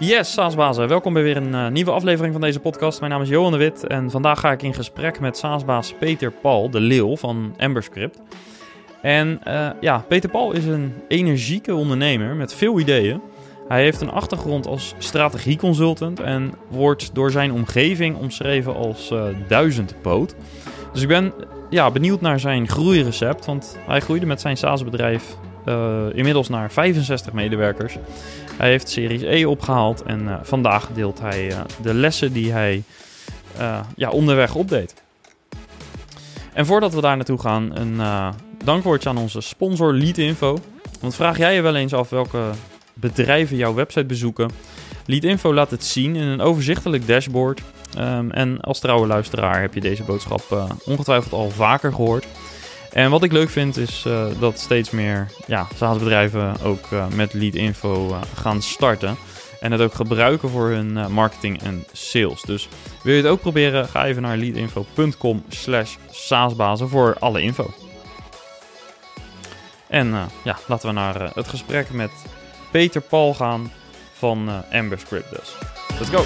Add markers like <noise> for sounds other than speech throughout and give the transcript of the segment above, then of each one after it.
Yes, SaaSbazen. Welkom bij weer een uh, nieuwe aflevering van deze podcast. Mijn naam is Johan de Wit en vandaag ga ik in gesprek met SaaSbaas Peter Paul, de leeuw van Emberscript. En uh, ja, Peter Paul is een energieke ondernemer met veel ideeën. Hij heeft een achtergrond als strategieconsultant en wordt door zijn omgeving omschreven als uh, duizendpoot. Dus ik ben ja, benieuwd naar zijn groeirecept, want hij groeide met zijn SaaS-bedrijf uh, inmiddels naar 65 medewerkers. Hij heeft Series E opgehaald en uh, vandaag deelt hij uh, de lessen die hij ja, onderweg opdeed. En voordat we daar naartoe gaan, een dankwoordje aan onze sponsor Leadinfo. Want vraag jij je wel eens af welke bedrijven jouw website bezoeken? Leadinfo laat het zien in een overzichtelijk dashboard. Um, en als trouwe luisteraar heb je deze boodschap ongetwijfeld al vaker gehoord. En wat ik leuk vind is uh, dat steeds meer ja, SaaS-bedrijven ook uh, met Leadinfo gaan starten. En het ook gebruiken voor hun marketing en sales. Dus wil je het ook proberen, ga even naar leadinfo.com slash saasbazen voor alle info. En ja, laten we naar het gesprek met Peter Paul gaan van Amberscript dus. Let's go!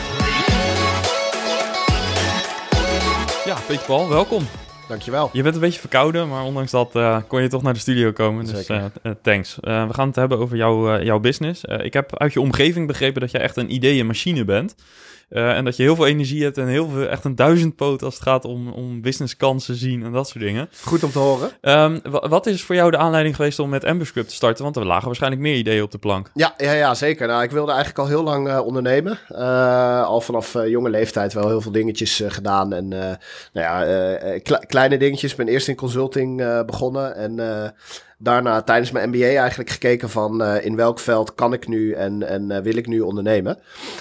Ja, Peter Paul, welkom. Dankjewel. Je bent een beetje verkouden, maar ondanks dat uh, kon je toch naar de studio komen. Dus uh, uh, thanks. we gaan het hebben over jouw, jouw business. ik heb uit je omgeving begrepen dat je echt een ideeënmachine bent. Uh, en dat je heel veel energie hebt en heel veel, echt een duizendpoot als het gaat om, om businesskansen zien en dat soort dingen. Goed om te horen. Um, wat is voor jou de aanleiding geweest om met Amberscript te starten? Want er lagen waarschijnlijk meer ideeën op de plank. Ja, ja, ja zeker. Nou, ik wilde eigenlijk al heel lang uh, ondernemen. Uh, al vanaf jonge leeftijd wel heel veel dingetjes gedaan. En nou ja, kleine dingetjes. Ik ben eerst in consulting begonnen en daarna tijdens mijn MBA eigenlijk gekeken van uh, in welk veld kan ik nu en, en uh, wil ik nu ondernemen.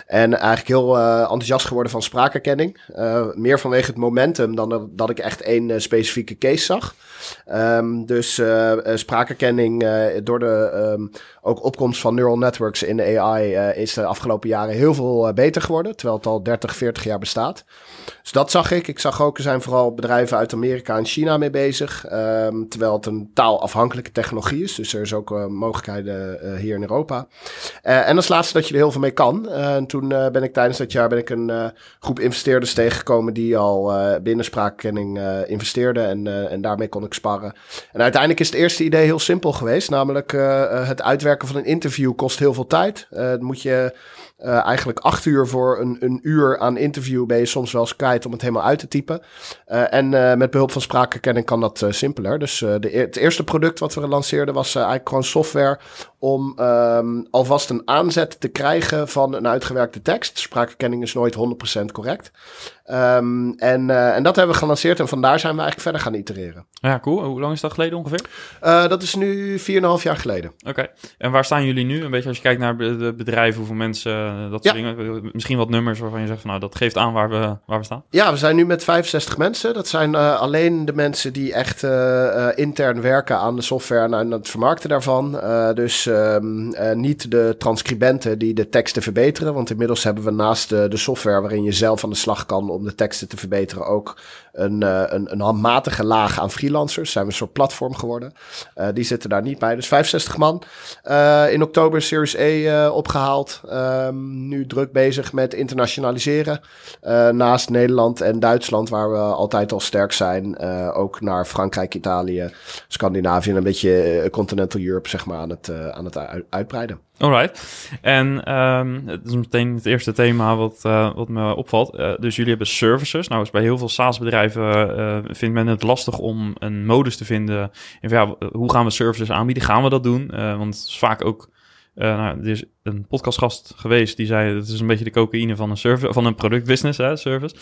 En eigenlijk heel uh, enthousiast geworden van spraakherkenning. meer vanwege het momentum dan dat, ik echt één specifieke case zag. Um, dus spraakherkenning door de um, ook opkomst van neural networks in de AI is de afgelopen jaren heel veel beter geworden. Terwijl het al 30, 40 jaar bestaat. Dus dat zag ik. Ik zag ook, er zijn vooral bedrijven uit Amerika en China mee bezig. Um, terwijl het een taalafhankelijke technologie is. Dus er is ook uh, mogelijkheden uh, hier in Europa. Uh, en als laatste dat je er heel veel mee kan. en toen ben ik tijdens dat jaar ben ik een groep investeerders tegengekomen die al binnen spraakkenning investeerden. En, en daarmee kon ik sparren. En uiteindelijk is het eerste idee heel simpel geweest. Namelijk het uitwerken van een interview kost heel veel tijd. dan moet je uh, eigenlijk acht uur voor een, een uur aan interview ben je soms wel eens kwijt om het helemaal uit te typen. Uh, en uh, met behulp van spraakherkenning kan dat simpeler. Dus de, het eerste product wat we lanceerden was eigenlijk gewoon software om um, alvast een aanzet te krijgen van een uitgewerkte tekst. Spraakherkenning is nooit 100% correct. Um, en, uh, en dat hebben we gelanceerd en vandaar zijn we eigenlijk verder gaan itereren. Ja, cool. Hoe lang is dat geleden ongeveer? Uh, dat is nu 4,5 jaar geleden. Oké. Okay. En waar staan jullie nu? Een beetje als je kijkt naar de bedrijven, hoeveel mensen, uh, dat soort ja. dingen. Misschien wat nummers waarvan je zegt van nou, dat geeft aan waar we, waar we staan. Ja, we zijn nu met 65 mensen. Dat zijn alleen de mensen die echt intern werken aan de software en aan het vermarkten daarvan. dus um, niet de transcribenten die de teksten verbeteren. Want inmiddels hebben we naast de, de software waarin je zelf aan de slag kan om de teksten te verbeteren ook een, uh, een, een handmatige laag aan freelancers. Zijn we een soort platform geworden. Uh, die zitten daar niet bij. Dus 65 man. Uh, in oktober Series E opgehaald. Um, nu druk bezig met internationaliseren. naast Nederland en Duitsland, waar we altijd al sterk zijn. ook naar Frankrijk, Italië, Scandinavië en een beetje continental Europe zeg maar, aan het, aan het uitbreiden. Alright. En um, het is meteen het eerste thema wat, uh, wat me opvalt. Uh, dus jullie hebben services. Nou, is bij heel veel SaaS-bedrijven uh, vindt men het lastig om een modus te vinden. En ja, hoe gaan we services aanbieden? Gaan we dat doen? want vaak ook nou, is een podcastgast geweest die zei: het is een beetje de cocaïne van een, service, van een productbusiness, hè, service.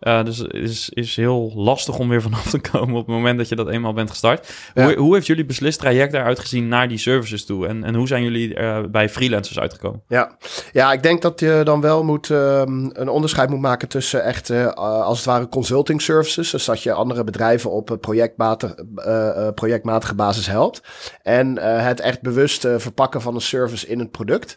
Uh, dus het is, is heel lastig om weer vanaf te komen op het moment dat je dat eenmaal bent gestart. Ja. Hoe, hoe heeft jullie beslist traject daaruit gezien naar die services toe? En, en hoe zijn jullie uh, bij freelancers uitgekomen? Ja. ja, ik denk dat je dan wel moet, um, een onderscheid moet maken tussen echt als het ware consulting services. Dus dat je andere bedrijven op projectmatige, projectmatige basis helpt. En het echt bewust verpakken van een service in het product.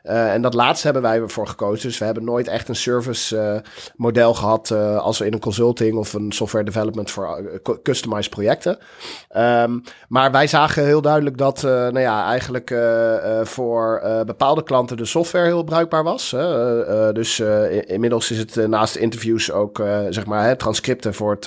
en dat laatste hebben wij ervoor gekozen. Dus we hebben nooit echt een service model gehad als we in een consulting of een software development voor customized projecten. Ehm, maar wij zagen heel duidelijk dat nou ja, eigenlijk voor bepaalde klanten de software heel bruikbaar was. dus inmiddels is het naast interviews ook zeg maar transcripten voor het,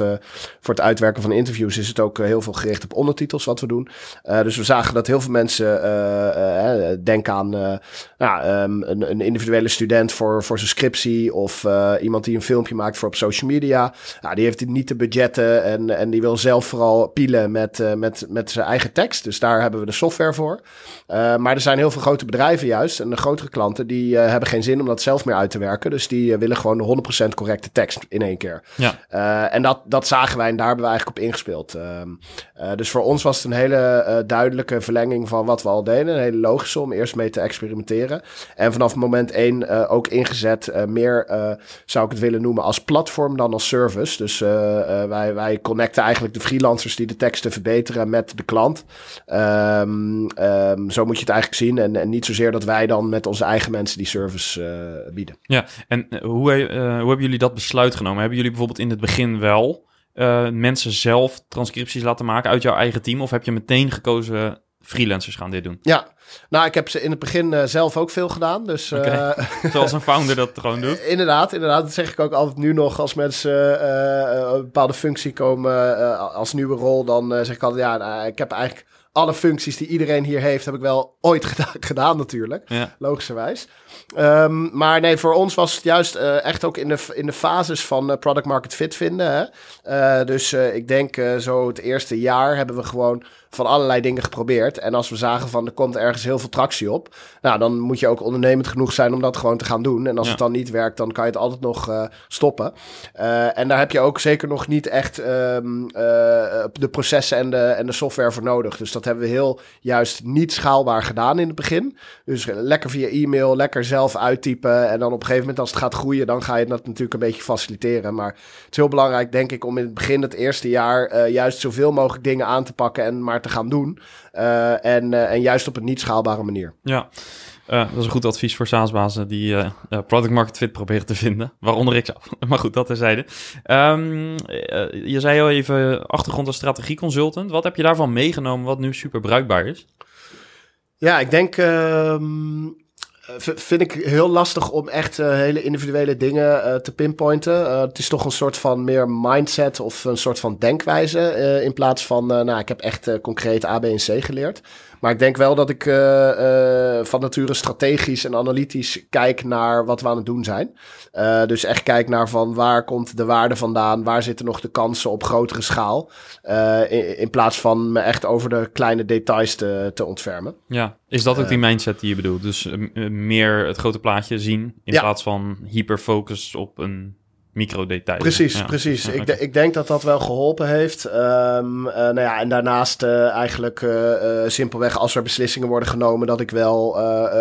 voor het uitwerken van interviews is het ook heel veel gericht op ondertitels wat we doen. dus we zagen dat heel veel mensen denken aan nou, um, een, een, individuele student voor, voor zijn scriptie of iemand die een filmpje maakt voor op social media. Nou, die heeft niet de budgetten en, en die wil zelf vooral pielen met, met, met zijn eigen tekst. Dus daar hebben we de software voor. maar er zijn heel veel grote bedrijven juist en de grotere klanten die hebben geen zin om dat zelf meer uit te werken. Dus die willen gewoon 100% correcte tekst in één keer. Ja. en dat, dat zagen wij en daar hebben we eigenlijk op ingespeeld. Ehm, dus voor ons was het een hele duidelijke verlenging van wat we al deden. Een hele logische om eerst mee te experimenteren. En vanaf moment één uh, ook ingezet. Meer zou ik het willen noemen als platform dan als service. Dus wij, wij connecten eigenlijk de freelancers die de teksten verbeteren met de klant. Um, um, zo moet je het eigenlijk zien. En, en, niet zozeer dat wij dan met onze eigen mensen die service bieden. Ja, en hoe, hoe hebben jullie dat besluit genomen? Hebben jullie bijvoorbeeld in het begin wel uh, mensen zelf transcripties laten maken uit jouw eigen team? Of heb je meteen gekozen freelancers gaan dit doen? Ja, nou, ik heb ze in het begin uh, zelf ook veel gedaan. Dus, okay. uh, <laughs> Zoals een founder dat gewoon doet. <laughs> inderdaad, inderdaad. Dat zeg ik ook altijd nu nog. Als mensen een bepaalde functie komen als nieuwe rol, dan zeg ik altijd, ja, nou, ik heb eigenlijk alle functies die iedereen hier heeft, heb ik wel ooit <laughs> gedaan, gedaan natuurlijk. Ja. Logischerwijs. Um, maar nee, voor ons was het juist uh, echt ook in de, in de fases van uh, product market fit vinden. Hè? Uh, dus ik denk zo het eerste jaar hebben we gewoon van allerlei dingen geprobeerd. En als we zagen van er komt ergens heel veel tractie op. Nou, dan moet je ook ondernemend genoeg zijn om dat gewoon te gaan doen. En als het dan niet werkt, dan kan je het altijd nog stoppen. en daar heb je ook zeker nog niet echt um, de processen en de, en de software voor nodig. Dus dat hebben we heel juist niet schaalbaar gedaan in het begin. Dus lekker via e-mail, lekker zelf uittypen. En dan op een gegeven moment als het gaat groeien, dan ga je dat natuurlijk een beetje faciliteren. Maar het is heel belangrijk, denk ik, om in het begin, het eerste jaar, juist zoveel mogelijk dingen aan te pakken en maar te gaan doen. En, en juist op een niet schaalbare manier. Ja. Uh, dat is een goed advies voor SaaS-bazen die uh, product market fit proberen te vinden. Waaronder ik zelf. <laughs> maar goed, dat terzijde. Um, je zei al even achtergrond als strategieconsultant. Wat heb je daarvan meegenomen wat nu super bruikbaar is? Ja, ik denk ehm, vind ik heel lastig om echt uh, hele individuele dingen uh, te pinpointen. Uh, het is toch een soort van meer mindset of een soort van denkwijze. in plaats van, nou, ik heb echt concreet A, B en C geleerd. Maar ik denk wel dat ik uh, uh, van nature strategisch en analytisch kijk naar wat we aan het doen zijn. Uh, dus echt kijk naar van waar komt de waarde vandaan, waar zitten nog de kansen op grotere schaal. In, in, plaats van me echt over de kleine details te, te ontfermen. Ja, is dat ook die mindset die je bedoelt? Dus meer het grote plaatje zien in plaats van hyperfocus op een microdetails. Precies, precies. ik, ik, denk dat dat wel geholpen heeft. Um, nou ja, en daarnaast uh, eigenlijk uh, simpelweg als er beslissingen worden genomen, dat ik wel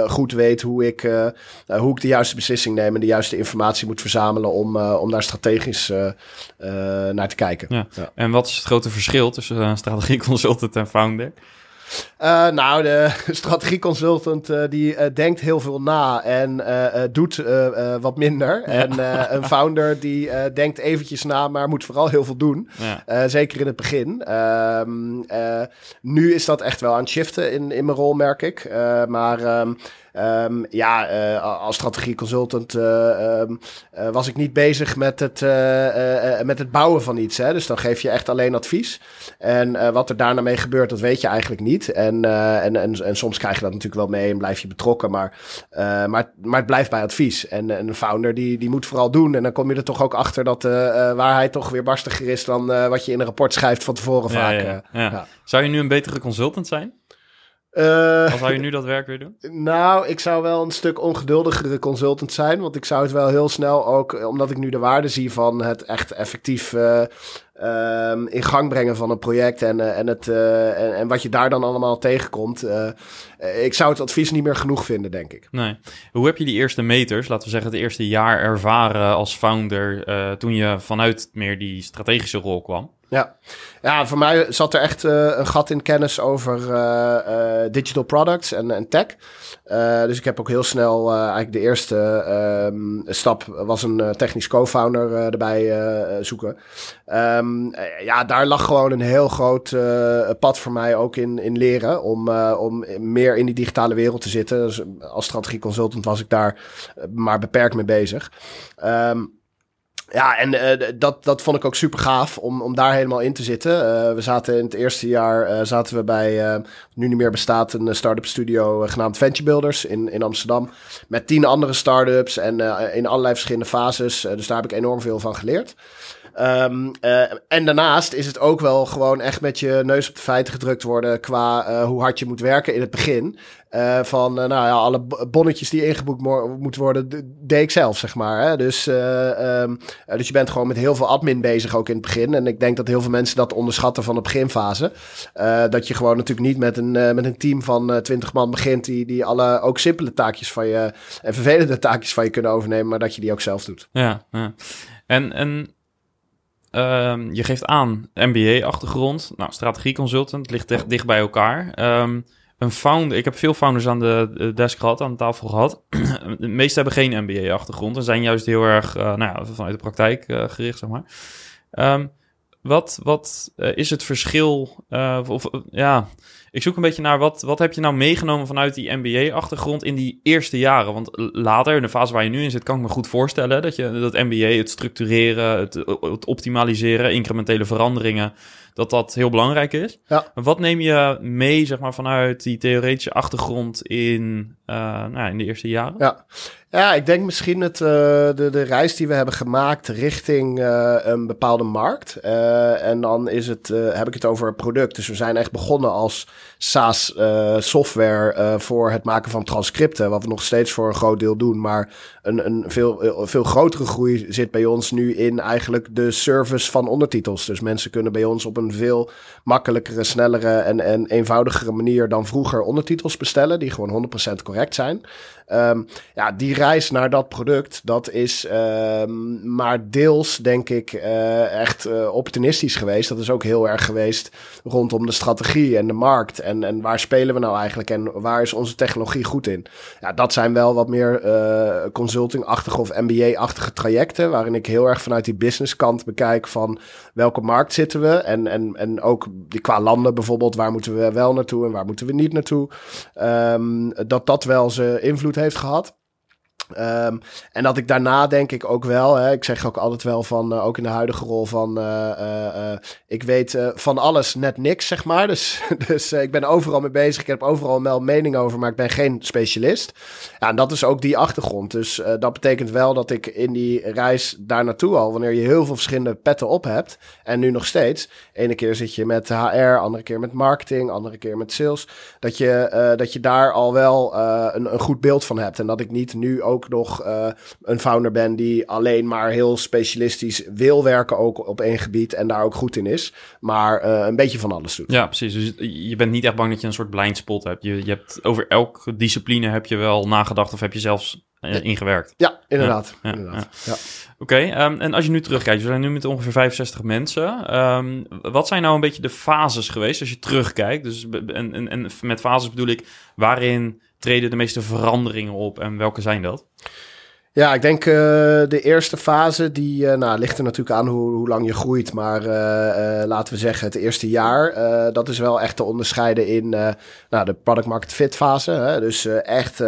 goed weet hoe ik, hoe ik de juiste beslissing neem en de juiste informatie moet verzamelen om, om daar strategisch naar te kijken. Ja. En wat is het grote verschil tussen strategie consultant en founder? Uh, nou, de <laughs> strategieconsultant uh, die uh, denkt heel veel na en doet wat minder. En een founder die denkt eventjes na, maar moet vooral heel veel doen. Ja. zeker in het begin. Ehm, nu is dat echt wel aan het shiften in, in mijn rol, merk ik. maar... Um, Um, ja, uh, als strategieconsultant um, uh, was ik niet bezig met het, met het bouwen van iets. Hè? Dus dan geef je echt alleen advies. En wat er daarna mee gebeurt, dat weet je eigenlijk niet. En, en, en, en soms krijg je dat natuurlijk wel mee en blijf je betrokken. Maar, maar, maar het blijft bij advies. En, en een founder die, die moet vooral doen. En dan kom je er toch ook achter dat de waarheid toch weer barstiger is dan wat je in een rapport schrijft van tevoren ja, vaak. Ja, ja. Zou je nu een betere consultant zijn? Uh, Wat zou je nu dat werk weer doen? <laughs> Nou, ik zou wel een stuk ongeduldigere consultant zijn. Want ik zou het wel heel snel ook, omdat ik nu de waarde zie van het echt effectief uh, um, in gang brengen van een project. En, en, het, en, en, wat je daar dan allemaal tegenkomt. ik zou het advies niet meer genoeg vinden, denk ik. Nee. Hoe heb je die eerste meters, laten we zeggen het eerste jaar ervaren als founder. toen je vanuit meer die strategische rol kwam? Ja. ja, voor mij zat er echt een gat in kennis over digital products en, en tech. dus ik heb ook heel snel eigenlijk de eerste ehm, stap was een technisch co-founder erbij zoeken. Um, ja, daar lag gewoon een heel groot pad voor mij ook in, in leren om, om meer in die digitale wereld te zitten. Dus als strategieconsultant was ik daar maar beperkt mee bezig. Um, ja, en uh, dat, dat vond ik ook super gaaf om, om daar helemaal in te zitten. Uh, we zaten in het eerste jaar uh, zaten we bij, nu niet meer bestaat, een start-up studio genaamd Venture Builders in, in Amsterdam. Met tien andere start-ups en in allerlei verschillende fases. dus daar heb ik enorm veel van geleerd. Um, uh, en daarnaast is het ook wel gewoon echt met je neus op de feiten gedrukt worden qua uh, hoe hard je moet werken in het begin. Uh, van, nou ja, alle bonnetjes die ingeboekt moeten worden, deed ik zelf, zeg maar. Hè? Dus, um, dus je bent gewoon met heel veel admin bezig ook in het begin. En ik denk dat heel veel mensen dat onderschatten van de beginfase. dat je gewoon natuurlijk niet met een, met een team van twintig man begint die, die alle ook simpele taakjes van je en vervelende taakjes van je kunnen overnemen, maar dat je die ook zelf doet. Ja, ja. En, en Um, je geeft aan MBA-achtergrond. Nou, strategieconsultant ligt echt dicht bij elkaar. Um, een founder, ik heb veel founders aan de desk gehad, aan de tafel gehad. <clears throat> de meeste hebben geen MBA-achtergrond en zijn juist heel erg uh, nou ja, vanuit de praktijk uh, gericht, zeg maar. Um, wat wat uh, is het verschil? of ja, ik zoek een beetje naar wat, wat heb je nou meegenomen vanuit die MBA-achtergrond in die eerste jaren? Want later, in de fase waar je nu in zit, kan ik me goed voorstellen dat je dat MBA, het structureren, het, het optimaliseren, incrementele veranderingen, dat dat heel belangrijk is. Ja. Wat neem je mee, zeg maar, vanuit die theoretische achtergrond in, uh, nou, in de eerste jaren? Ja. Ja, ik denk misschien het, uh, de, de reis die we hebben gemaakt richting uh, een bepaalde markt. En dan is het, heb ik het over een product. Dus we zijn echt begonnen als SaaS software voor het maken van transcripten. Wat we nog steeds voor een groot deel doen. Maar een, een veel, veel grotere groei zit bij ons nu in eigenlijk de service van ondertitels. Dus mensen kunnen bij ons op een veel makkelijkere, snellere en, en eenvoudigere manier dan vroeger ondertitels bestellen. Die gewoon 100% correct zijn. Um, ja, die reis naar dat product, dat is um, maar deels, denk ik, uh, echt uh, opportunistisch geweest. Dat is ook heel erg geweest rondom de strategie en de markt. En, en waar spelen we nou eigenlijk en waar is onze technologie goed in? Ja, dat zijn wel wat meer uh, consulting-achtige of MBA-achtige trajecten. Waarin ik heel erg vanuit die businesskant bekijk van welke markt zitten we. En, en, en ook qua landen bijvoorbeeld, waar moeten we wel naartoe en waar moeten we niet naartoe. Um, dat dat wel zijn invloed heeft gehad. Um, en dat ik daarna denk ik ook wel, hè, ik zeg ook altijd wel van, uh, ook in de huidige rol van, uh, uh, ik weet van alles net niks, zeg maar. Dus, <laughs> dus ik ben overal mee bezig, ik heb overal wel mening over, maar ik ben geen specialist. Ja, en dat is ook die achtergrond. Dus dat betekent wel dat ik in die reis daar naartoe al, wanneer je heel veel verschillende petten op hebt, en nu nog steeds, ene keer zit je met HR, andere keer met marketing, andere keer met sales, dat je, dat je daar al wel een, een goed beeld van hebt. En dat ik niet nu ook nog uh, een founder ben die alleen maar heel specialistisch wil werken ook op één gebied en daar ook goed in is, maar uh, een beetje van alles doet. Ja, precies. Dus je bent niet echt bang dat je een soort blind spot hebt. Je, je hebt over elke discipline heb je wel nagedacht of heb je zelfs uh, ingewerkt. Ja, inderdaad. Ja, inderdaad. Ja. Oké, okay, um, en als je nu terugkijkt, we zijn nu met ongeveer 65 mensen. Um, wat zijn nou een beetje de fases geweest als je terugkijkt? Dus, en, en, en met fases bedoel ik, waarin treden de meeste veranderingen op en welke zijn dat? Ja, ik denk uh, de eerste fase, die uh, nou, ligt er natuurlijk aan hoe, hoe lang je groeit. Maar uh, laten we zeggen het eerste jaar, dat is wel echt te onderscheiden in nou, de product market fit fase. Hè? Dus echt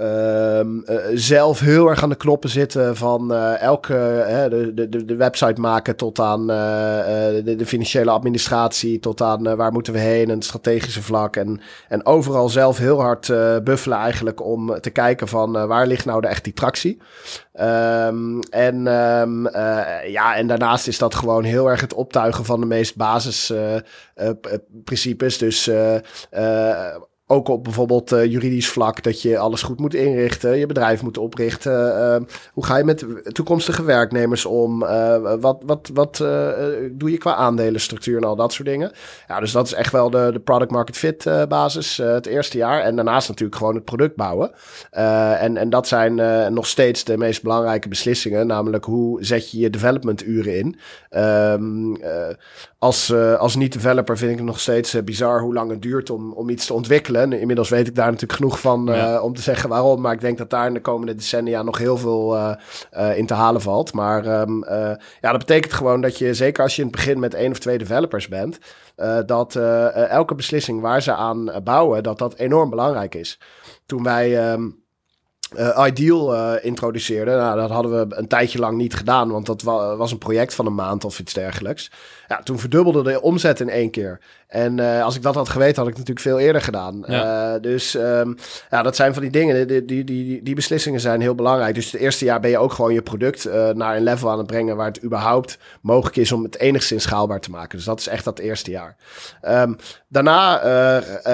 Um, uh, zelf heel erg aan de knoppen zitten van uh, elke uh, de, de, de website maken tot aan de, de, financiële administratie, tot aan waar moeten we heen en het strategische vlak. En, en overal zelf heel hard buffelen eigenlijk om te kijken van waar ligt nou de echt die tractie. Um, en, um, ja, en daarnaast is dat gewoon heel erg het optuigen van de meest basisprincipes. dus ook op bijvoorbeeld uh, juridisch vlak, dat je alles goed moet inrichten, je bedrijf moet oprichten. Uh, hoe ga je met toekomstige werknemers om? Uh, wat wat, wat doe je qua aandelenstructuur en al dat soort dingen? Ja, dus dat is echt wel de, de product market fit basis het eerste jaar. En daarnaast natuurlijk gewoon het product bouwen. en, en dat zijn nog steeds de meest belangrijke beslissingen, namelijk hoe zet je je development uren in? Um, als, als niet-developer vind ik het nog steeds bizar hoe lang het duurt om, om iets te ontwikkelen. Inmiddels weet ik daar natuurlijk genoeg van uh, om te zeggen waarom. Maar ik denk dat daar in de komende decennia nog heel veel in te halen valt. Maar um, ja, dat betekent gewoon dat je, zeker als je in het begin met één of twee developers bent, dat elke beslissing waar ze aan bouwen, dat dat enorm belangrijk is. Toen wij. Um, uh, Ideal uh, introduceerden. Nou, dat hadden we een tijdje lang niet gedaan, want dat wa was een project van een maand of iets dergelijks. Ja, toen verdubbelde de omzet in één keer. En uh, als ik dat had geweten, had ik natuurlijk veel eerder gedaan. Ja. Uh, dus um, ja, dat zijn van die dingen. Die, die, die, die, beslissingen zijn heel belangrijk. Dus het eerste jaar ben je ook gewoon je product uh, naar een level aan het brengen waar het überhaupt mogelijk is om het enigszins schaalbaar te maken. Dus dat is echt dat eerste jaar. Um, daarna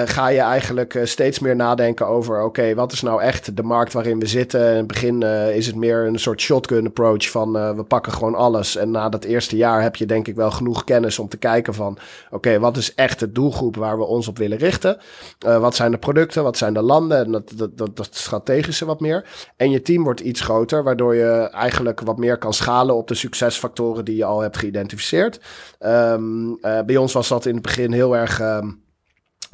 ga je eigenlijk steeds meer nadenken over: oké, okay, wat is nou echt de markt waarin we zitten? In het begin is het meer een soort shotgun approach van we pakken gewoon alles. En na dat eerste jaar heb je denk ik wel genoeg kennis om te kijken van: oké, wat is echt de doelgroep waar we ons op willen richten? Uh, wat zijn de producten? Wat zijn de landen? En dat, dat, dat, strategische wat meer. En je team wordt iets groter, waardoor je eigenlijk wat meer kan schalen op de succesfactoren die je al hebt geïdentificeerd. Um, uh, bij ons was dat in het begin heel erg. Um,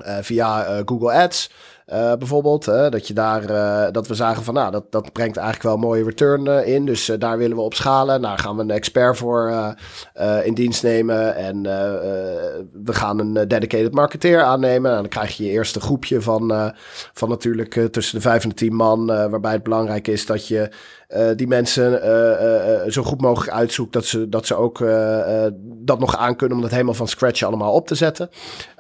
uh, via Google Ads. Uh, bijvoorbeeld. dat, je daar, uh, dat we zagen van, nou, dat, dat brengt eigenlijk wel mooie return uh, in. Dus daar willen we op schalen. Daar gaan we een expert voor in dienst nemen. En we gaan een dedicated marketeer aannemen. En dan krijg je je eerste groepje van, van natuurlijk tussen de vijf en de tien man. waarbij het belangrijk is dat je uh, die mensen uh, uh, zo goed mogelijk uitzoekt dat ze, dat ze ook dat nog aan kunnen om dat helemaal van scratch allemaal op te zetten.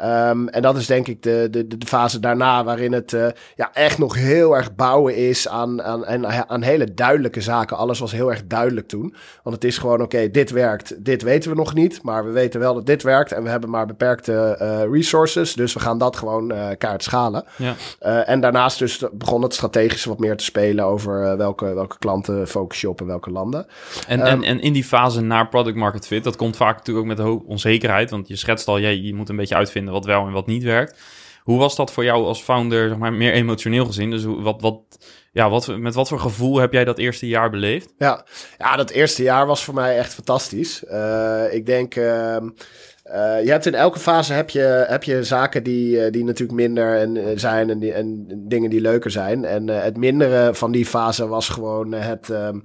Um, en dat is denk ik de, de, de fase daarna waarin het ja, echt nog heel erg bouwen is aan, aan, aan, aan hele duidelijke zaken. Alles was heel erg duidelijk toen. Want het is gewoon oké, okay, dit werkt, dit weten we nog niet, maar we weten wel dat dit werkt en we hebben maar beperkte resources, dus we gaan dat gewoon kaart schalen. Ja. en daarnaast dus begon het strategische wat meer te spelen over welke, welke klanten klanten focus je op in welke landen. En, um, en, en in die fase naar product market fit, dat komt vaak natuurlijk ook met een hoop onzekerheid. Want je schetst al, je, je moet een beetje uitvinden wat wel en wat niet werkt. Hoe was dat voor jou als founder, zeg maar, meer emotioneel gezien? Dus wat, wat, ja, wat, met wat voor gevoel heb jij dat eerste jaar beleefd? Ja, ja dat eerste jaar was voor mij echt fantastisch. Uh, ik denk... Uh, uh, je hebt in elke fase heb je, heb je zaken die, uh, die natuurlijk minder en, uh, zijn en, die, en dingen die leuker zijn. En het mindere van die fase was gewoon het, ehm,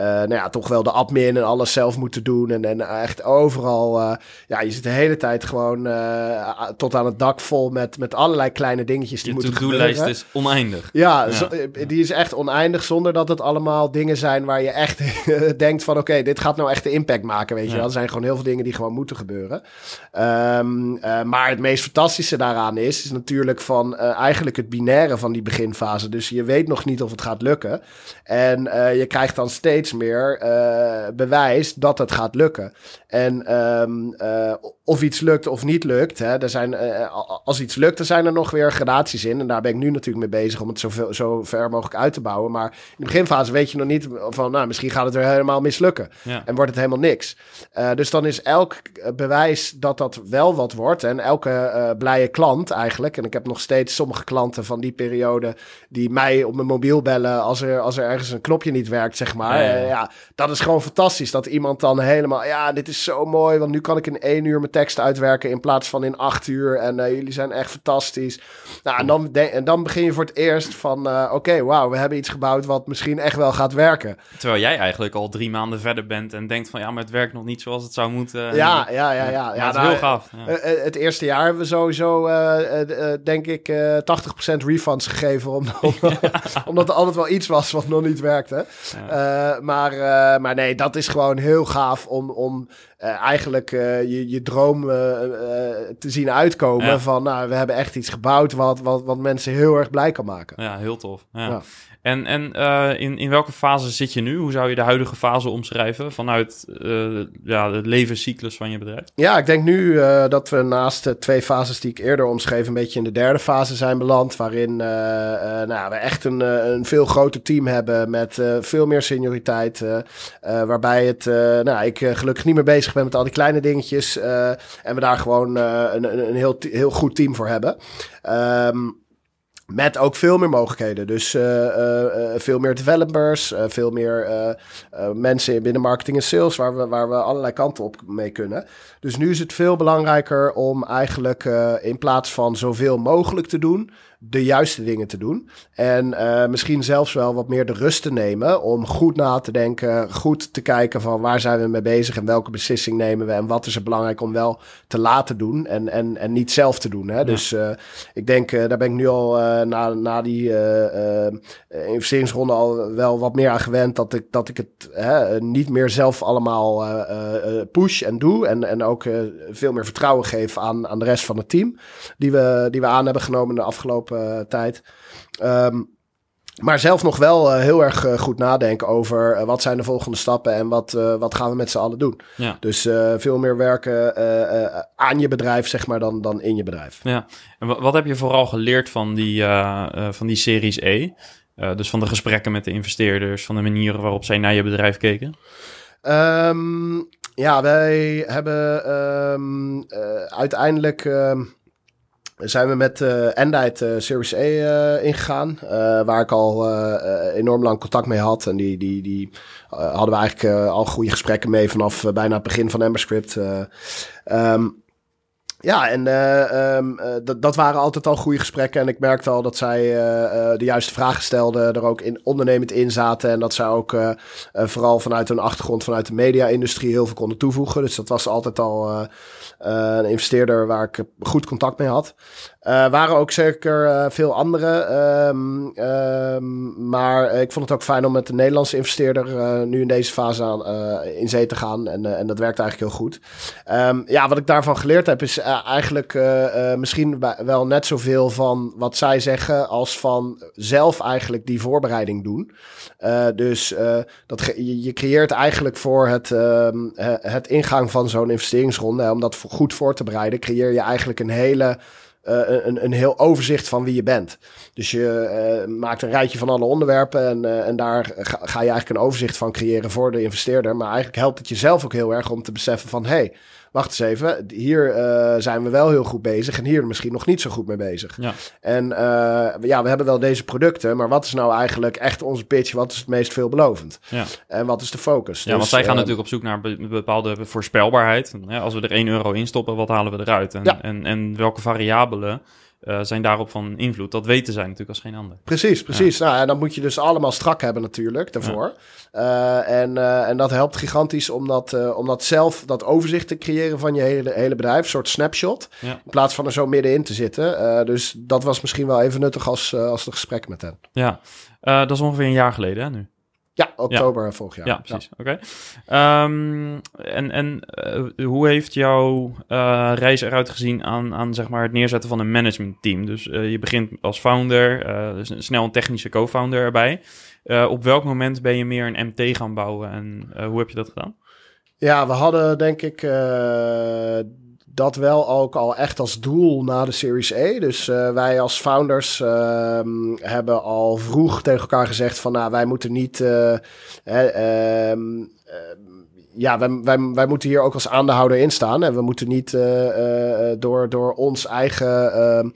nou ja, toch wel de admin en alles zelf moeten doen. En, en echt overal, uh, ja, je zit de hele tijd gewoon uh, tot aan het dak vol met, met allerlei kleine dingetjes die je moeten gebeuren. De to-do-lijst is oneindig. Ja, ja. Zo, die is echt oneindig zonder dat het allemaal dingen zijn waar je echt <laughs> denkt van oké, okay, dit gaat nou echt de impact maken, weet je wel. Er zijn gewoon heel veel dingen die gewoon moeten gebeuren. Um, maar het meest fantastische daaraan is, is natuurlijk van eigenlijk het binaire van die beginfase. Dus je weet nog niet of het gaat lukken. En je krijgt dan steeds meer uh, bewijs dat het gaat lukken. En um, uh, of iets lukt of niet lukt. Hè, er zijn, uh, als iets lukt, dan zijn er nog weer gradaties in. En daar ben ik nu natuurlijk mee bezig om het zoveel, zo ver mogelijk uit te bouwen. Maar in de beginfase weet je nog niet van, nou, misschien gaat het er helemaal mislukken. Ja. En wordt het helemaal niks. dus dan is elk bewijs dat dat wel wat wordt. En elke blije klant eigenlijk. En ik heb nog steeds sommige klanten van die periode die mij op mijn mobiel bellen als er, als er ergens een knopje niet werkt, zeg maar. Ja, ja, dat is gewoon fantastisch. Dat iemand dan helemaal, ja, dit is zo mooi. Want nu kan ik in één uur mijn tekst uitwerken in plaats van in acht uur. En uh, jullie zijn echt fantastisch. Nou, en dan, en dan begin je voor het eerst van, uh, oké, okay, wauw, we hebben iets gebouwd wat misschien echt wel gaat werken. Terwijl jij eigenlijk al drie maanden verder bent en denkt van, ja, maar het werkt nog niet zoals het zou moeten. Ja, ja, ja, ja. ja, ja, dat is heel gaaf. Ja. Het eerste jaar hebben we sowieso, denk ik, 80% refunds gegeven. Om, om, <laughs> omdat er altijd wel iets was wat nog niet werkte. Maar, maar nee, dat is gewoon heel gaaf om, om eigenlijk je, je droom te zien uitkomen. Van nou, we hebben echt iets gebouwd wat, wat, wat mensen heel erg blij kan maken. Ja, heel tof. Ja. En, en uh, in, in welke fase zit je nu? Hoe zou je de huidige fase omschrijven vanuit uh, ja, de levenscyclus van je bedrijf? Ja, ik denk nu uh, dat we naast de twee fases die ik eerder omschreef, een beetje in de derde fase zijn beland. Waarin nou, we echt een, een veel groter team hebben met veel meer senioriteit. waarbij het, nou, ik gelukkig niet meer bezig ben met al die kleine dingetjes. en we daar gewoon een, een, een heel, heel goed team voor hebben. Um, met ook veel meer mogelijkheden. Dus uh, uh, veel meer developers, veel meer mensen binnen marketing en sales, waar we, waar we allerlei kanten op mee kunnen. Dus nu is het veel belangrijker om eigenlijk in plaats van zoveel mogelijk te doen, de juiste dingen te doen. En uh, misschien zelfs wel wat meer de rust te nemen om goed na te denken, goed te kijken van waar zijn we mee bezig en welke beslissing nemen we en wat is er belangrijk om wel te laten doen en, en, en niet zelf te doen. Hè? Dus uh, ik denk, uh, daar ben ik nu al na, na die investeringsronde al wel wat meer aan gewend dat ik, dat ik het niet meer zelf allemaal push en doe en, en ook veel meer vertrouwen geef aan, aan de rest van het team die we, die we aan hebben genomen de afgelopen uh, tijd. Um, maar zelf nog wel uh, heel erg uh, goed nadenken over uh, wat zijn de volgende stappen en wat, wat gaan we met z'n allen doen. Ja. Dus veel meer werken aan je bedrijf, zeg maar, dan, dan in je bedrijf. Ja, en wat heb je vooral geleerd van die, van die Series E? dus van de gesprekken met de investeerders, van de manieren waarop zij naar je bedrijf keken? Um, ja, wij hebben um, uiteindelijk zijn we met uh, Endite uh, Series A uh, ingegaan. waar ik al enorm lang contact mee had. En die, die, die hadden we eigenlijk al goede gesprekken mee vanaf bijna het begin van Emberscript. Um, ja, en uh, dat waren altijd al goede gesprekken. En ik merkte al dat zij de juiste vragen stelden, er ook in, ondernemend in zaten. En dat zij ook vooral vanuit hun achtergrond, vanuit de media-industrie, heel veel konden toevoegen. Dus dat was altijd al een investeerder waar ik goed contact mee had. Uh, waren ook zeker uh, veel andere. Um, um, maar ik vond het ook fijn om met de Nederlandse investeerder uh, nu in deze fase aan, in zee te gaan. En, en dat werkt eigenlijk heel goed. Um, ja, wat ik daarvan geleerd heb is eigenlijk misschien wel net zoveel van wat zij zeggen als van zelf eigenlijk die voorbereiding doen. dus dat je, creëert eigenlijk voor het, het ingang van zo'n investeringsronde, om dat goed voor te bereiden, creëer je eigenlijk een hele uh, een, een heel overzicht van wie je bent. Dus je uh, maakt een rijtje van alle onderwerpen en, uh, en daar ga, je eigenlijk een overzicht van creëren voor de investeerder. Maar eigenlijk helpt het jezelf ook heel erg om te beseffen van hey, wacht eens even, hier uh, zijn we wel heel goed bezig en hier misschien nog niet zo goed mee bezig. Ja. En uh, ja, we hebben wel deze producten, maar wat is nou eigenlijk echt onze pitch? Wat is het meest veelbelovend? Ja. En wat is de focus? Ja, dus, want zij gaan uh, natuurlijk op zoek naar be bepaalde voorspelbaarheid. Ja, als we er 1 euro in stoppen, wat halen we eruit? En, ja. en, en welke variabelen uh, zijn daarop van invloed. Dat weten zij natuurlijk als geen ander. Precies, precies. Ja. Nou, en dan moet je dus allemaal strak hebben natuurlijk daarvoor. Ja. Uh, en, uh, en dat helpt gigantisch om dat, om dat zelf, dat overzicht te creëren van je hele, hele bedrijf. Een soort snapshot. Ja. In plaats van er zo middenin te zitten. dus dat was misschien wel even nuttig als, als het gesprek met hen. Ja, dat is ongeveer een jaar geleden hè, nu. Ja, oktober ja. vorig jaar. Ja, precies. Ja. Oké. Okay. Um, en en uh, hoe heeft jouw uh, reis eruit gezien aan, aan zeg maar, het neerzetten van een managementteam? Dus uh, je begint als founder, dus snel een technische co-founder erbij. op welk moment ben je meer een MT gaan bouwen en hoe heb je dat gedaan? Ja, we hadden denk ik dat wel ook al echt als doel na de Series E. Dus uh, wij als founders uh, hebben al vroeg tegen elkaar gezegd van... nou, wij moeten niet... Uh, ja, wij, wij, wij moeten hier ook als aandeelhouder in staan. En we moeten niet door, door ons eigen ehm,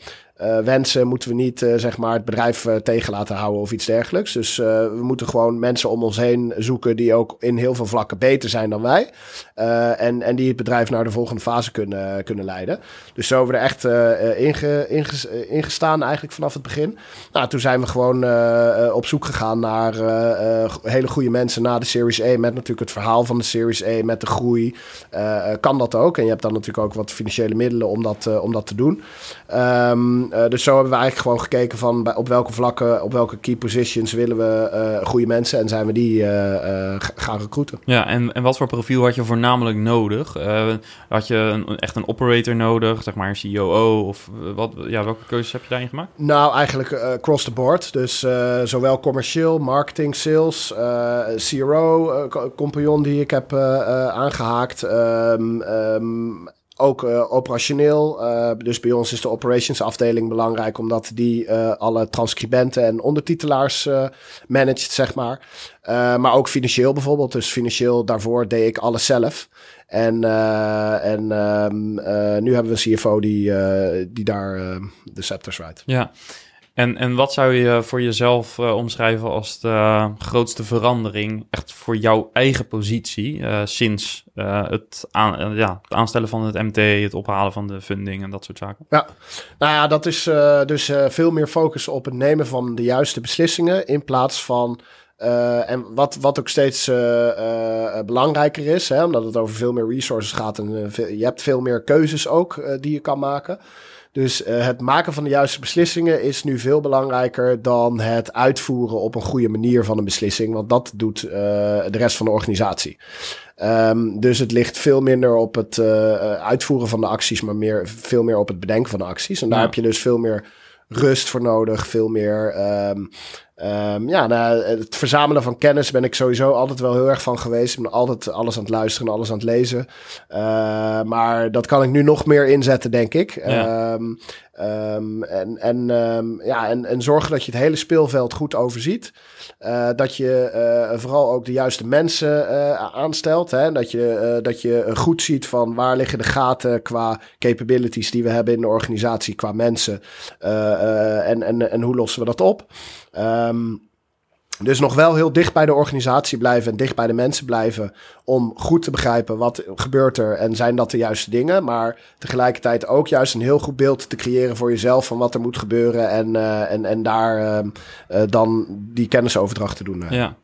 uh, wensen moeten we niet uh, zeg maar het bedrijf uh, tegen laten houden of iets dergelijks. Dus we moeten gewoon mensen om ons heen zoeken die ook in heel veel vlakken beter zijn dan wij. en, en die het bedrijf naar de volgende fase kunnen, kunnen leiden. Dus zo hebben we er echt inge, inge, ingestaan eigenlijk vanaf het begin. Nou, toen zijn we gewoon op zoek gegaan naar hele goede mensen na de Series A. Met natuurlijk het verhaal van de Series A, met de groei. kan dat ook. En je hebt dan natuurlijk ook wat financiële middelen om dat, om dat te doen. Um, uh, dus zo hebben we eigenlijk gewoon gekeken van bij, op welke vlakken, op welke key positions willen we uh, goede mensen en zijn we die gaan recruiten. Ja, en, en wat voor profiel had je voornamelijk nodig? had je een, echt een operator nodig, zeg maar een COO of wat, ja, welke keuzes heb je daarin gemaakt? Nou, eigenlijk across the board. Dus zowel commercieel, marketing, sales, CRO, compagnon die ik heb aangehaakt. Um, um, ook uh, operationeel. Uh, dus bij ons is de operations afdeling belangrijk, omdat die uh, alle transcribenten en ondertitelaars managt, zeg maar. maar ook financieel bijvoorbeeld. Dus financieel daarvoor deed ik alles zelf. En, en um, nu hebben we een CFO die, die daar de scepters rijdt. Ja. En, en wat zou je voor jezelf uh, omschrijven als de grootste verandering, echt voor jouw eigen positie, uh, sinds uh, het, ja, het aanstellen van het MT, het ophalen van de funding en dat soort zaken? Ja, nou ja, dat is dus veel meer focus op het nemen van de juiste beslissingen in plaats van. en wat, wat ook steeds belangrijker is, hè, omdat het over veel meer resources gaat en je hebt veel meer keuzes ook die je kan maken. Dus uh, het maken van de juiste beslissingen is nu veel belangrijker dan het uitvoeren op een goede manier van een beslissing. Want dat doet uh, de rest van de organisatie. Um, dus het ligt veel minder op het uh, uitvoeren van de acties, maar meer, veel meer op het bedenken van de acties. En daar heb je dus veel meer rust voor nodig, veel meer um, Um, ja, nou, het verzamelen van kennis ben ik sowieso altijd wel heel erg van geweest. Ik ben altijd alles aan het luisteren en alles aan het lezen. Uh, maar dat kan ik nu nog meer inzetten, denk ik. Ja. Um, um, en, en, ja, en, en zorgen dat je het hele speelveld goed overziet. Uh, dat je uh, vooral ook de juiste mensen uh, aanstelt. Hè? Dat, je, dat je goed ziet van waar liggen de gaten qua capabilities die we hebben in de organisatie, qua mensen. en, en, en hoe lossen we dat op? Um, dus nog wel heel dicht bij de organisatie blijven en dicht bij de mensen blijven. Om goed te begrijpen wat gebeurt er en zijn dat de juiste dingen. Maar tegelijkertijd ook juist een heel goed beeld te creëren voor jezelf van wat er moet gebeuren. En, uh, en, en daar uh, dan die kennisoverdracht te doen. Ja.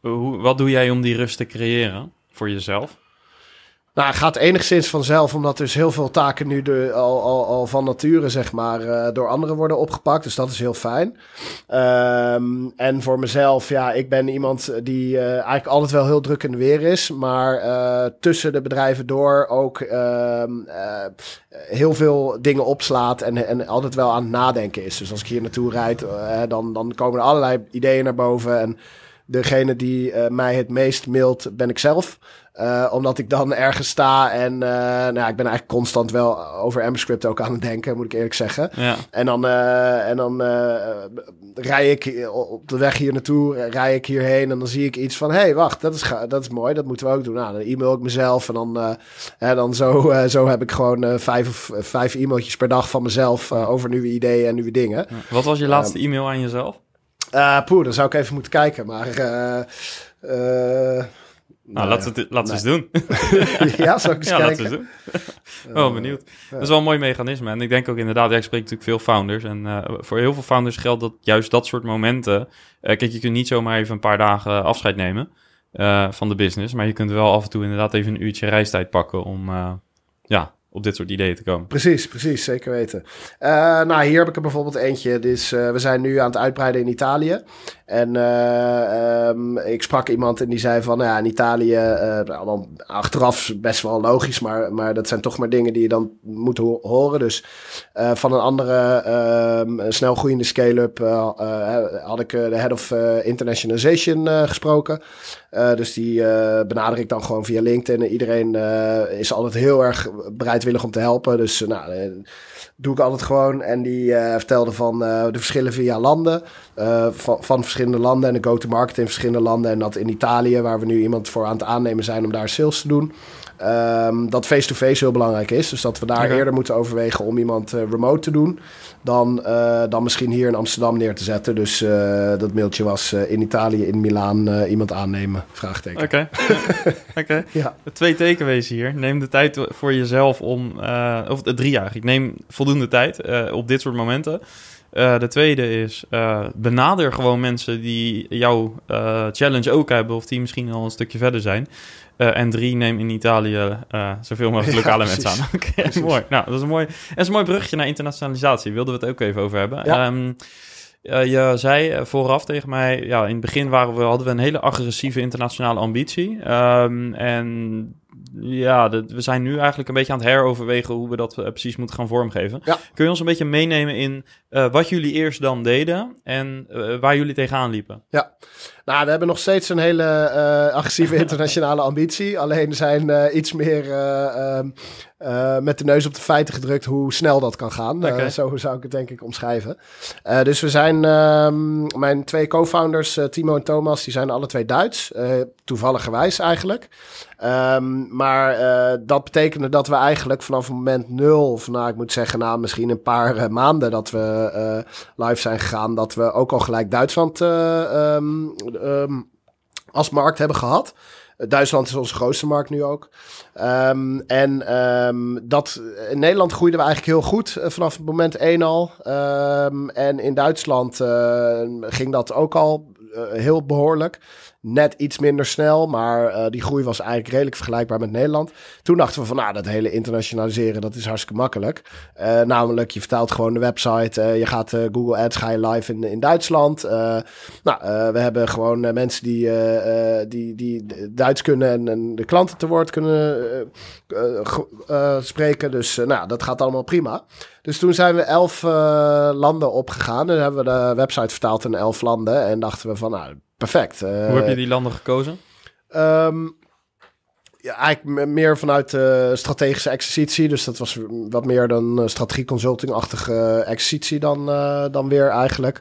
Hoe, wat doe jij om die rust te creëren voor jezelf? Nou, het gaat enigszins vanzelf, omdat dus heel veel taken nu de, al, al, al van nature, zeg maar, uh, door anderen worden opgepakt. Dus dat is heel fijn. Um, en voor mezelf, ja, ik ben iemand die uh, eigenlijk altijd wel heel druk in de weer is. Maar uh, tussen de bedrijven door ook ehm, heel veel dingen opslaat en, en altijd wel aan het nadenken is. Dus als ik hier naartoe rijd, dan, dan komen er allerlei ideeën naar boven. En degene die mij het meest mailt, ben ik zelf. Uh, omdat ik dan ergens sta en uh, nou, ik ben eigenlijk constant wel over Amberscript ook aan het denken, moet ik eerlijk zeggen. Ja. En dan, uh, en dan rij ik op de weg hier naartoe, rij ik hierheen en dan zie ik iets van, hé, hey, wacht, dat is, dat is mooi, dat moeten we ook doen. Nou, dan e-mail ik mezelf en dan, en dan zo, zo heb ik gewoon vijf, of, vijf e-mailtjes per dag van mezelf over nieuwe ideeën en nieuwe dingen. Wat was je laatste e-mail aan jezelf? Poeh, dan zou ik even moeten kijken, maar... Nou, laten we het, laten eens doen. <laughs> ja, zou ik eens ja, kijken? laten we doen. <laughs> oh, benieuwd. Dat is wel een mooi mechanisme. En ik denk ook inderdaad, jij spreekt natuurlijk veel founders. En uh, voor heel veel founders geldt dat juist dat soort momenten... Uh, kijk, je kunt niet zomaar even een paar dagen afscheid nemen van de business. Maar je kunt wel af en toe inderdaad even een uurtje reistijd pakken om... ja, op dit soort ideeën te komen. Precies, precies, zeker weten. Uh, nou, hier heb ik er bijvoorbeeld eentje. Dus uh, we zijn nu aan het uitbreiden in Italië. En uh, um, ik sprak iemand en die zei van, nou ja, in Italië, nou, achteraf best wel logisch, maar, maar dat zijn toch maar dingen die je dan moet ho horen. Dus van een andere um, snel groeiende scale-up had ik de head of internationalization gesproken. dus die benader ik dan gewoon via LinkedIn. Iedereen is altijd heel erg bereid bereidwillig om te helpen. Dus nou, doe ik altijd gewoon. En die uh, vertelde van de verschillen via landen. van, van verschillende landen. En de go-to-market in verschillende landen. En dat in Italië, waar we nu iemand voor aan het aannemen zijn om daar sales te doen. Um, dat face-to-face heel belangrijk is. Dus dat we daar eerder moeten overwegen om iemand uh, remote te doen. Dan, uh, dan misschien hier in Amsterdam neer te zetten. Dus uh, dat mailtje was in Italië, in Milaan iemand aannemen? Vraagteken. Oké. <laughs> Okay. ja. Twee tekenwezen hier. Neem de tijd voor jezelf om. of drie jaar. Ik neem voldoende tijd op dit soort momenten. Uh, de tweede is, uh, benader gewoon mensen die jouw uh, challenge ook hebben... of die misschien al een stukje verder zijn. En drie, neem in Italië zoveel mogelijk <laughs> lokale ja, mensen aan. <laughs> Oké, okay, mooi. Nou, dat is een mooi, dat is een mooi brugje naar internationalisatie. Wilden we het ook even over hebben. Ja. Um, uh, je zei vooraf tegen mij, ja, in het begin waren we, hadden we een hele agressieve internationale ambitie. Um, en ja, we zijn nu eigenlijk een beetje aan het heroverwegen hoe we dat precies moeten gaan vormgeven. Ja. Kun je ons een beetje meenemen in wat jullie eerst dan deden en waar jullie tegenaan liepen? Ja, nou, we hebben nog steeds een hele agressieve <laughs> internationale ambitie. Alleen zijn iets meer ehm, met de neus op de feiten gedrukt hoe snel dat kan gaan. Okay. zo zou ik het denk ik omschrijven. dus we zijn, ehm, mijn twee co-founders, Timo en Thomas, die zijn alle twee Duits. toevalligerwijs eigenlijk. Um, maar uh, dat betekende dat we eigenlijk vanaf moment nul, of nou ik moet zeggen na misschien een paar uh, maanden dat we uh, live zijn gegaan, dat we ook al gelijk Duitsland um, um, als markt hebben gehad. Duitsland is onze grootste markt nu ook. Um, en um, dat, in Nederland groeiden we eigenlijk heel goed vanaf het moment 1 al. En in Duitsland uh, ging dat ook al uh, heel behoorlijk net iets minder snel, maar uh, die groei was eigenlijk redelijk vergelijkbaar met Nederland. Toen dachten we van, nou, dat hele internationaliseren, dat is hartstikke makkelijk. Uh, namelijk, je vertaalt gewoon de website, je gaat Google Ads, ga je live in, in Duitsland. nou, we hebben gewoon mensen die, die, die Duits kunnen en, en, de klanten te woord kunnen spreken. Dus nou, dat gaat allemaal prima. Dus toen zijn we elf landen opgegaan en hebben we de website vertaald in elf landen en dachten we van, nou, perfect. Hoe heb je die landen gekozen? Um, ja, eigenlijk meer vanuit uh, strategische exercitie. Dus dat was wat meer dan uh, strategie consulting-achtige uh, exercitie dan, dan weer eigenlijk.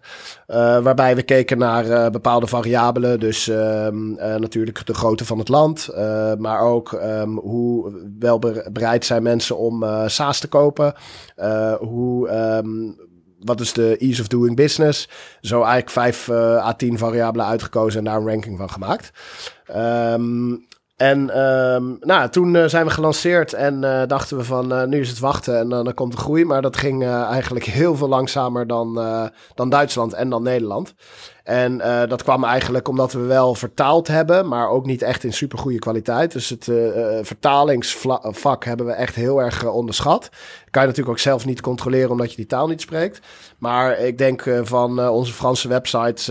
waarbij we keken naar bepaalde variabelen. Dus ehm, natuurlijk de grootte van het land. maar ook um, hoe wel bereid zijn mensen om SaaS te kopen. hoe wat is de ease of doing business? Zo eigenlijk vijf à tien variabelen uitgekozen en daar een ranking van gemaakt. En um, nou, toen uh, zijn we gelanceerd en uh, dachten we van uh, nu is het wachten en dan komt de groei. Maar dat ging eigenlijk heel veel langzamer dan, dan Duitsland en dan Nederland. En uh, dat kwam eigenlijk omdat we wel vertaald hebben, maar ook niet echt in super goede kwaliteit. Dus het uh, vertalingsvak hebben we echt heel erg uh, onderschat. Kan je natuurlijk ook zelf niet controleren omdat je die taal niet spreekt. Maar ik denk van onze Franse websites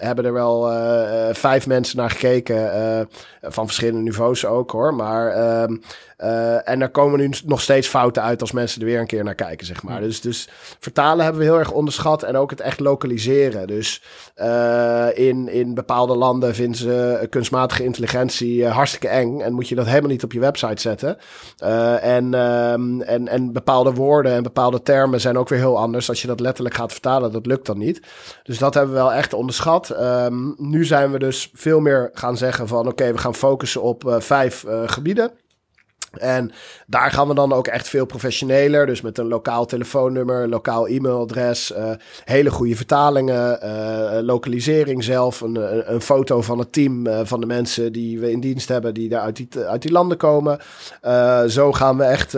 hebben er wel vijf mensen naar gekeken. van verschillende niveaus ook hoor. Maar ehm, en er komen nu nog steeds fouten uit als mensen er weer een keer naar kijken, zeg maar. Dus, dus vertalen hebben we heel erg onderschat en ook het echt lokaliseren. Dus uh, in, in bepaalde landen vinden ze kunstmatige intelligentie uh, hartstikke eng en moet je dat helemaal niet op je website zetten. en, um, en, en bepaalde woorden en bepaalde termen zijn ook weer heel anders. Als je dat letterlijk gaat vertalen, dat lukt dan niet. Dus dat hebben we wel echt onderschat. Um, nu zijn we dus veel meer gaan zeggen van oké, we gaan focussen op vijf gebieden. En daar gaan we dan ook echt veel professioneler. Dus met een lokaal telefoonnummer, lokaal e-mailadres, uh, hele goede vertalingen, uh, lokalisering zelf, een, een, foto van het team uh, van de mensen die we in dienst hebben, die daar uit die, uit die landen komen. zo gaan we echt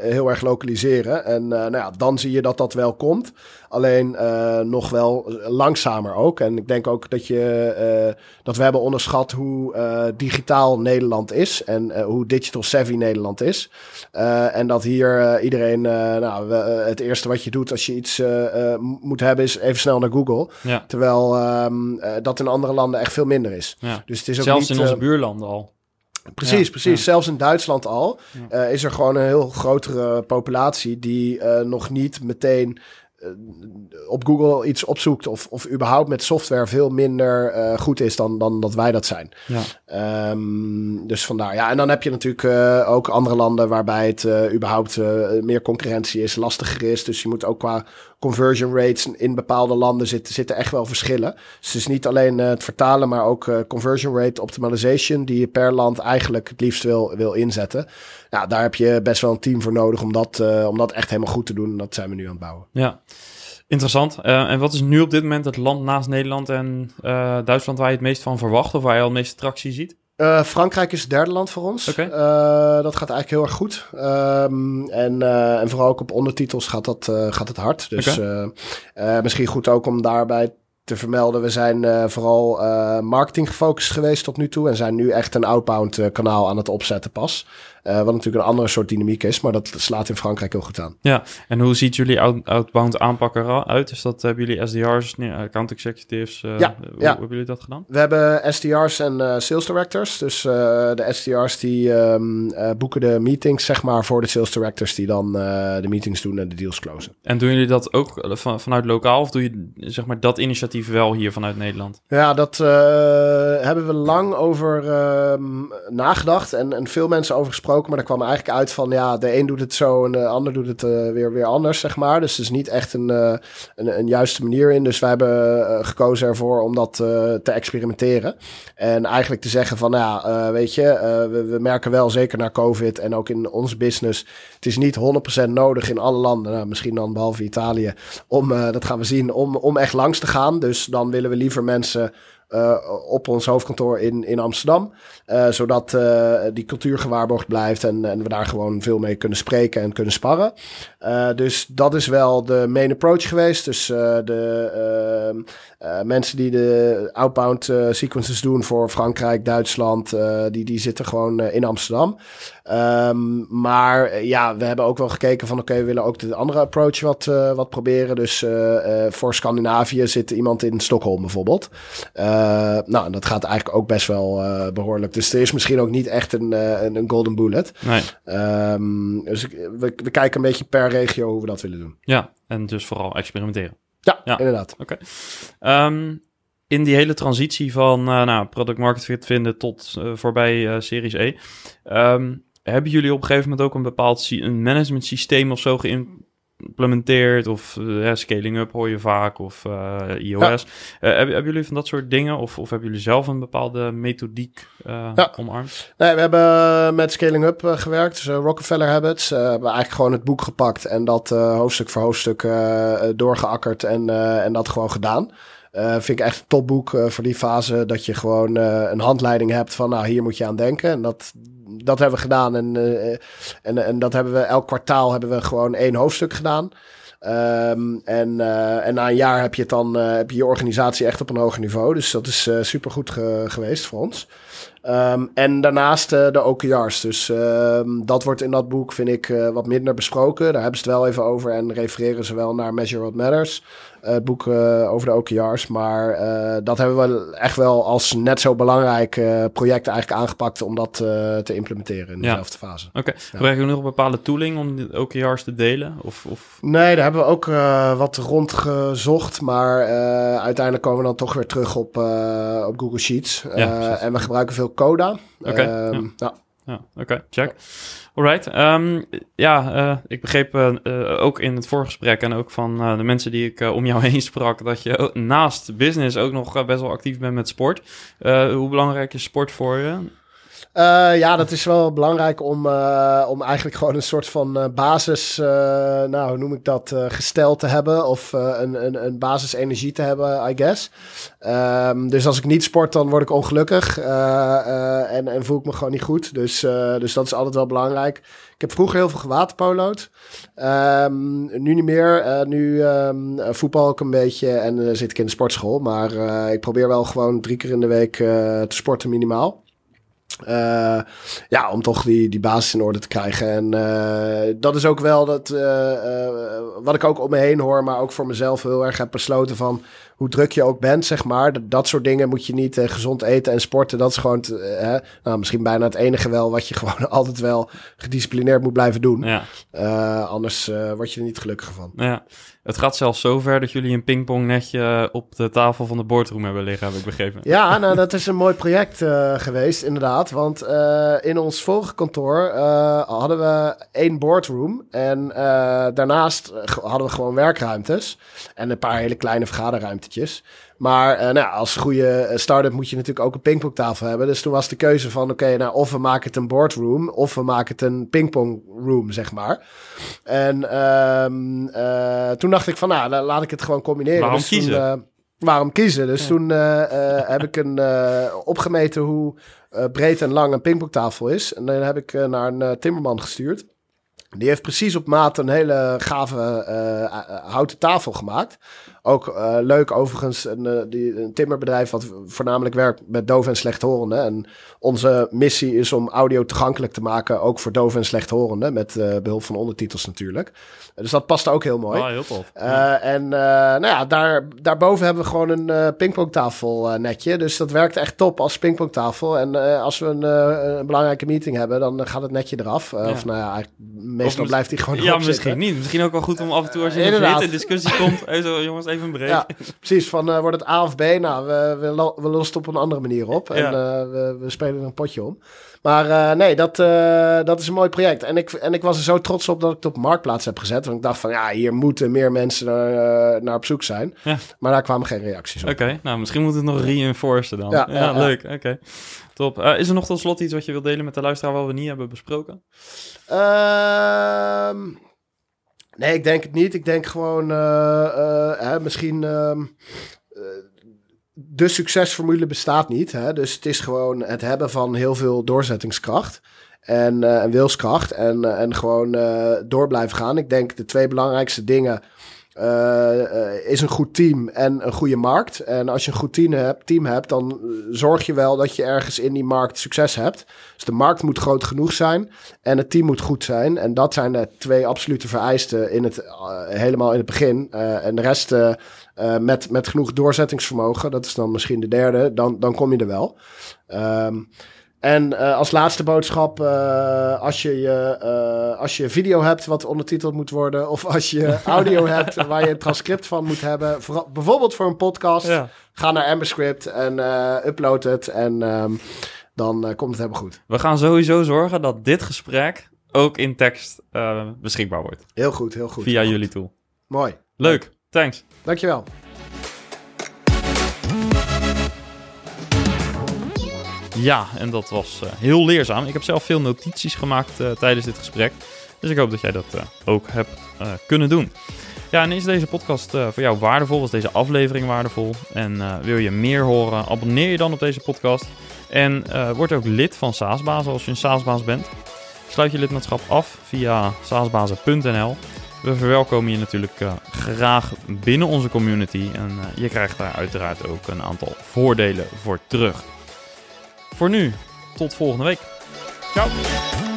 heel erg lokaliseren. En nou ja, dan zie je dat dat wel komt. Alleen uh, nog wel langzamer ook. En ik denk ook dat, je, uh, dat we hebben onderschat hoe uh, digitaal Nederland is. En hoe digital savvy Nederland is. en dat hier iedereen, nou, het eerste wat je doet als je iets moet hebben, is even snel naar Google. Ja. Terwijl um, dat in andere landen echt veel minder is. Ja. Dus het is ook Zelfs niet, in onze buurlanden al. Precies, ja, precies. Ja. Zelfs in Duitsland al uh, is er gewoon een heel grotere populatie die uh, nog niet meteen op Google iets opzoekt of, of überhaupt met software veel minder uh, goed is dan, dan dat wij dat zijn. Ja. Um, dus vandaar. Ja, en dan heb je natuurlijk uh, ook andere landen waarbij het uh, überhaupt meer concurrentie is, lastiger is. Dus je moet ook qua conversion rates in bepaalde landen zitten, zitten echt wel verschillen. Dus het is niet alleen het vertalen, maar ook conversion rate optimization die je per land eigenlijk het liefst wil, wil inzetten. Nou, daar heb je best wel een team voor nodig om dat, om dat echt helemaal goed te doen. En dat zijn we nu aan het bouwen. Ja. Interessant. En wat is nu op dit moment het land naast Nederland en Duitsland waar je het meest van verwacht of waar je al het meeste tractie ziet? Uh, Frankrijk is het derde land voor ons. Okay. Uh, dat gaat eigenlijk heel erg goed. Um, en, uh, en vooral ook op ondertitels gaat, dat, gaat het hard. Dus okay. misschien goed ook om daarbij te vermelden. We zijn vooral marketing gefocust geweest tot nu toe. En zijn nu echt een outbound kanaal aan het opzetten pas. Uh, wat natuurlijk een andere soort dynamiek is, maar dat slaat in Frankrijk heel goed aan. Ja, en hoe ziet jullie out outbound aanpak eruit? Is dat, hebben jullie SDR's, nee, account executives? Uh, ja, hoe, ja. Hebben jullie dat gedaan? We hebben SDR's en uh, sales directors. Dus de SDR's die um, boeken de meetings, zeg maar, voor de sales directors die dan de meetings doen en de deals closen. En doen jullie dat ook van, vanuit lokaal of doe je zeg maar dat initiatief wel hier vanuit Nederland? Ja, dat hebben we lang over um, nagedacht en, en veel mensen over gesproken maar daar kwam eigenlijk uit van ja, de een doet het zo en de ander doet het uh, weer, weer anders, zeg maar. Dus er is niet echt een, uh, een, een, juiste manier in. Dus wij hebben uh, gekozen ervoor om dat te experimenteren. En eigenlijk te zeggen van ja, weet je, we, we, merken wel zeker na COVID en ook in onze business, het is niet 100% nodig in alle landen, nou, misschien dan behalve Italië, om, dat gaan we zien, om, om echt langs te gaan. Dus dan willen we liever mensen op ons hoofdkantoor in, in Amsterdam. Uh, zodat uh, die cultuur gewaarborgd blijft en, en we daar gewoon veel mee kunnen spreken en kunnen sparren. dus dat is wel de main approach geweest. Dus de mensen die de outbound sequences doen voor Frankrijk, Duitsland, die, die zitten gewoon in Amsterdam. Um, maar ja, we hebben ook wel gekeken van oké, okay, we willen ook de andere approach wat, wat proberen. Dus voor Scandinavië zit iemand in Stockholm bijvoorbeeld. Uh, nou, dat gaat eigenlijk ook best wel uh, behoorlijk. Dus er is misschien ook niet echt een, uh, een, golden bullet. Nee. Um, dus we, we kijken een beetje per regio hoe we dat willen doen. Ja, en dus vooral experimenteren. Ja, ja. inderdaad. Oké. Okay. Um, in die hele transitie van nou, product market fit vinden tot voorbij Series E. Um, hebben jullie op een gegeven moment ook een bepaald een management systeem of zo geïmplementeerd? of uh, scaling up hoor je vaak of uh, iOS. Ja. Uh, hebben, hebben jullie van dat soort dingen of, of hebben jullie zelf een bepaalde methodiek ja. omarmd? Nee, we hebben met scaling up gewerkt, dus Rockefeller Habits. we hebben eigenlijk gewoon het boek gepakt en dat hoofdstuk voor hoofdstuk doorgeakkerd en, en dat gewoon gedaan. Uh, vind ik echt een topboek uh, voor die fase. Dat je gewoon uh, een handleiding hebt van, nou, hier moet je aan denken. En dat, dat hebben we gedaan. En, en, en dat hebben we elk kwartaal hebben we gewoon één hoofdstuk gedaan. Um, en, en na een jaar heb je, dan, heb je je organisatie echt op een hoger niveau. Dus dat is super goed ge geweest voor ons. Um, en daarnaast uh, de OKR's. Dus um, dat wordt in dat boek, vind ik, uh, wat minder besproken. Daar hebben ze het wel even over en refereren ze wel naar Measure What Matters. Het boek over de OKR's. Maar dat hebben we echt wel als net zo belangrijk project eigenlijk aangepakt om dat te implementeren in dezelfde ja. fase. Oké. Okay. Ja. Gebruiken jullie nog een bepaalde tooling om de OKR's te delen? Of, of? Nee, daar hebben we ook wat rondgezocht. Maar uiteindelijk komen we dan toch weer terug op, op Google Sheets. Ja, en we gebruiken veel Coda. Oké. Okay, um, ja. Ja. oké, check. Alright. Um, ja, uh, ik begreep uh, uh, ook in het voorgesprek en ook van de mensen die ik om jou <laughs> heen sprak, dat je naast business ook nog best wel actief bent met sport. hoe belangrijk is sport voor je? Uh, ja, dat is wel belangrijk om, uh, om eigenlijk gewoon een soort van uh, basis, nou hoe noem ik dat, gesteld te hebben. Of een, een, een basis energie te hebben, I guess. Um, dus als ik niet sport, dan word ik ongelukkig. en, en voel ik me gewoon niet goed. Dus, dus dat is altijd wel belangrijk. Ik heb vroeger heel veel gewaterpolo'd. Um, nu niet meer. nu um, voetbal ik een beetje en zit ik in de sportschool. Maar ik probeer wel gewoon drie keer in de week te sporten minimaal. Uh, ja, om toch die, die basis in orde te krijgen. En uh, dat is ook wel dat, uh, wat ik ook om me heen hoor, maar ook voor mezelf heel erg heb besloten van hoe druk je ook bent, zeg maar. Dat, dat soort dingen moet je niet gezond eten en sporten. Dat is gewoon, nou, misschien bijna het enige wel wat je <laughs> gewoon altijd wel gedisciplineerd moet blijven doen. Ja. anders word je er niet gelukkiger van. Ja. Het gaat zelfs zover dat jullie een pingpongnetje op de tafel van de boardroom hebben liggen, heb ik begrepen. Ja, nou, dat is een mooi project uh, geweest, inderdaad. Want uh, in ons vorige kantoor uh, hadden we één boardroom. En daarnaast hadden we gewoon werkruimtes. En een paar hele kleine vergaderruimtetjes. Maar uh, nou, als goede start-up moet je natuurlijk ook een pingpongtafel hebben. Dus toen was de keuze van, oké, nou, of we maken het een boardroom, of we maken het een pingpongroom, zeg maar. En um, uh, toen dacht ik van, nou, laat ik het gewoon combineren. Waarom dus kiezen? Toen, uh, waarom kiezen. Dus toen heb ik een, opgemeten hoe breed en lang een pingpongtafel is. En dan heb ik naar een timmerman gestuurd. Die heeft precies op maat een hele gave houten tafel gemaakt. Ook uh, leuk overigens, een, uh, die, een timmerbedrijf wat voornamelijk werkt met doof en slechthorenden. En onze missie is om audio toegankelijk te maken, ook voor doof en slechthorenden, met uh, behulp van ondertitels natuurlijk. Dus dat past ook heel mooi. Ah, heel tof. En nou ja, daar, daarboven hebben we gewoon een pingpongtafel netje. Dus dat werkt echt top als pingpongtafel. En als we een, een, belangrijke meeting hebben, dan gaat het netje eraf. Ja. Of nou ja, meestal blijft hij gewoon Ja, misschien niet. Misschien ook wel goed om af en toe als je in een discussie komt. Even, jongens, even een break. Ja, precies. Van wordt het A of B? Nou, we, we, we lossen het op een andere manier op. En we, we, spelen er een potje om. Maar uh, nee, dat, dat is een mooi project. En ik, en ik was er zo trots op dat ik het op Marktplaats heb gezet. Want ik dacht van, ja, hier moeten meer mensen naar, naar op zoek zijn. Ja. Maar daar kwamen geen reacties op. Oké, nou misschien moet het nog reinforcen dan. Ja, ja leuk. Oké. Top. Uh, is er nog tot slot iets wat je wilt delen met de luisteraar wat we niet hebben besproken? Ehm Nee, ik denk het niet. Ik denk gewoon uh, hè, misschien. De succesformule bestaat niet. Hè? Dus het is gewoon het hebben van heel veel doorzettingskracht. En, en wilskracht. En, en gewoon door blijven gaan. Ik denk de twee belangrijkste dingen is een goed team en een goede markt. En als je een goed team hebt, team hebt, dan zorg je wel dat je ergens in die markt succes hebt. Dus de markt moet groot genoeg zijn en het team moet goed zijn. En dat zijn de twee absolute vereisten in het, helemaal in het begin. en de rest met, met genoeg doorzettingsvermogen, dat is dan misschien de derde, dan, dan kom je er wel. Um, en uh, als laatste boodschap, uh, als, je, uh, als je video hebt wat ondertiteld moet worden, of als je <laughs> audio hebt waar je een transcript van moet hebben, voor, bijvoorbeeld voor een podcast, ja. ga naar Amberscript en upload het en um, dan komt het helemaal goed. We gaan sowieso zorgen dat dit gesprek ook in tekst beschikbaar wordt. Heel goed, heel goed. Via heel jullie goed. tool. Mooi. Leuk, thanks. Dankjewel. Ja, en dat was uh, heel leerzaam. Ik heb zelf veel notities gemaakt uh, tijdens dit gesprek. Dus ik hoop dat jij dat uh, ook hebt kunnen doen. Ja, en is deze podcast voor jou waardevol? Was deze aflevering waardevol? En wil je meer horen? Abonneer je dan op deze podcast. En word ook lid van Saasbazen als je een Saasbaas bent. Sluit je lidmaatschap af via saasbazen.nl. We verwelkomen je natuurlijk graag binnen onze community. En je krijgt daar uiteraard ook een aantal voordelen voor terug. Voor nu, tot volgende week. Ciao.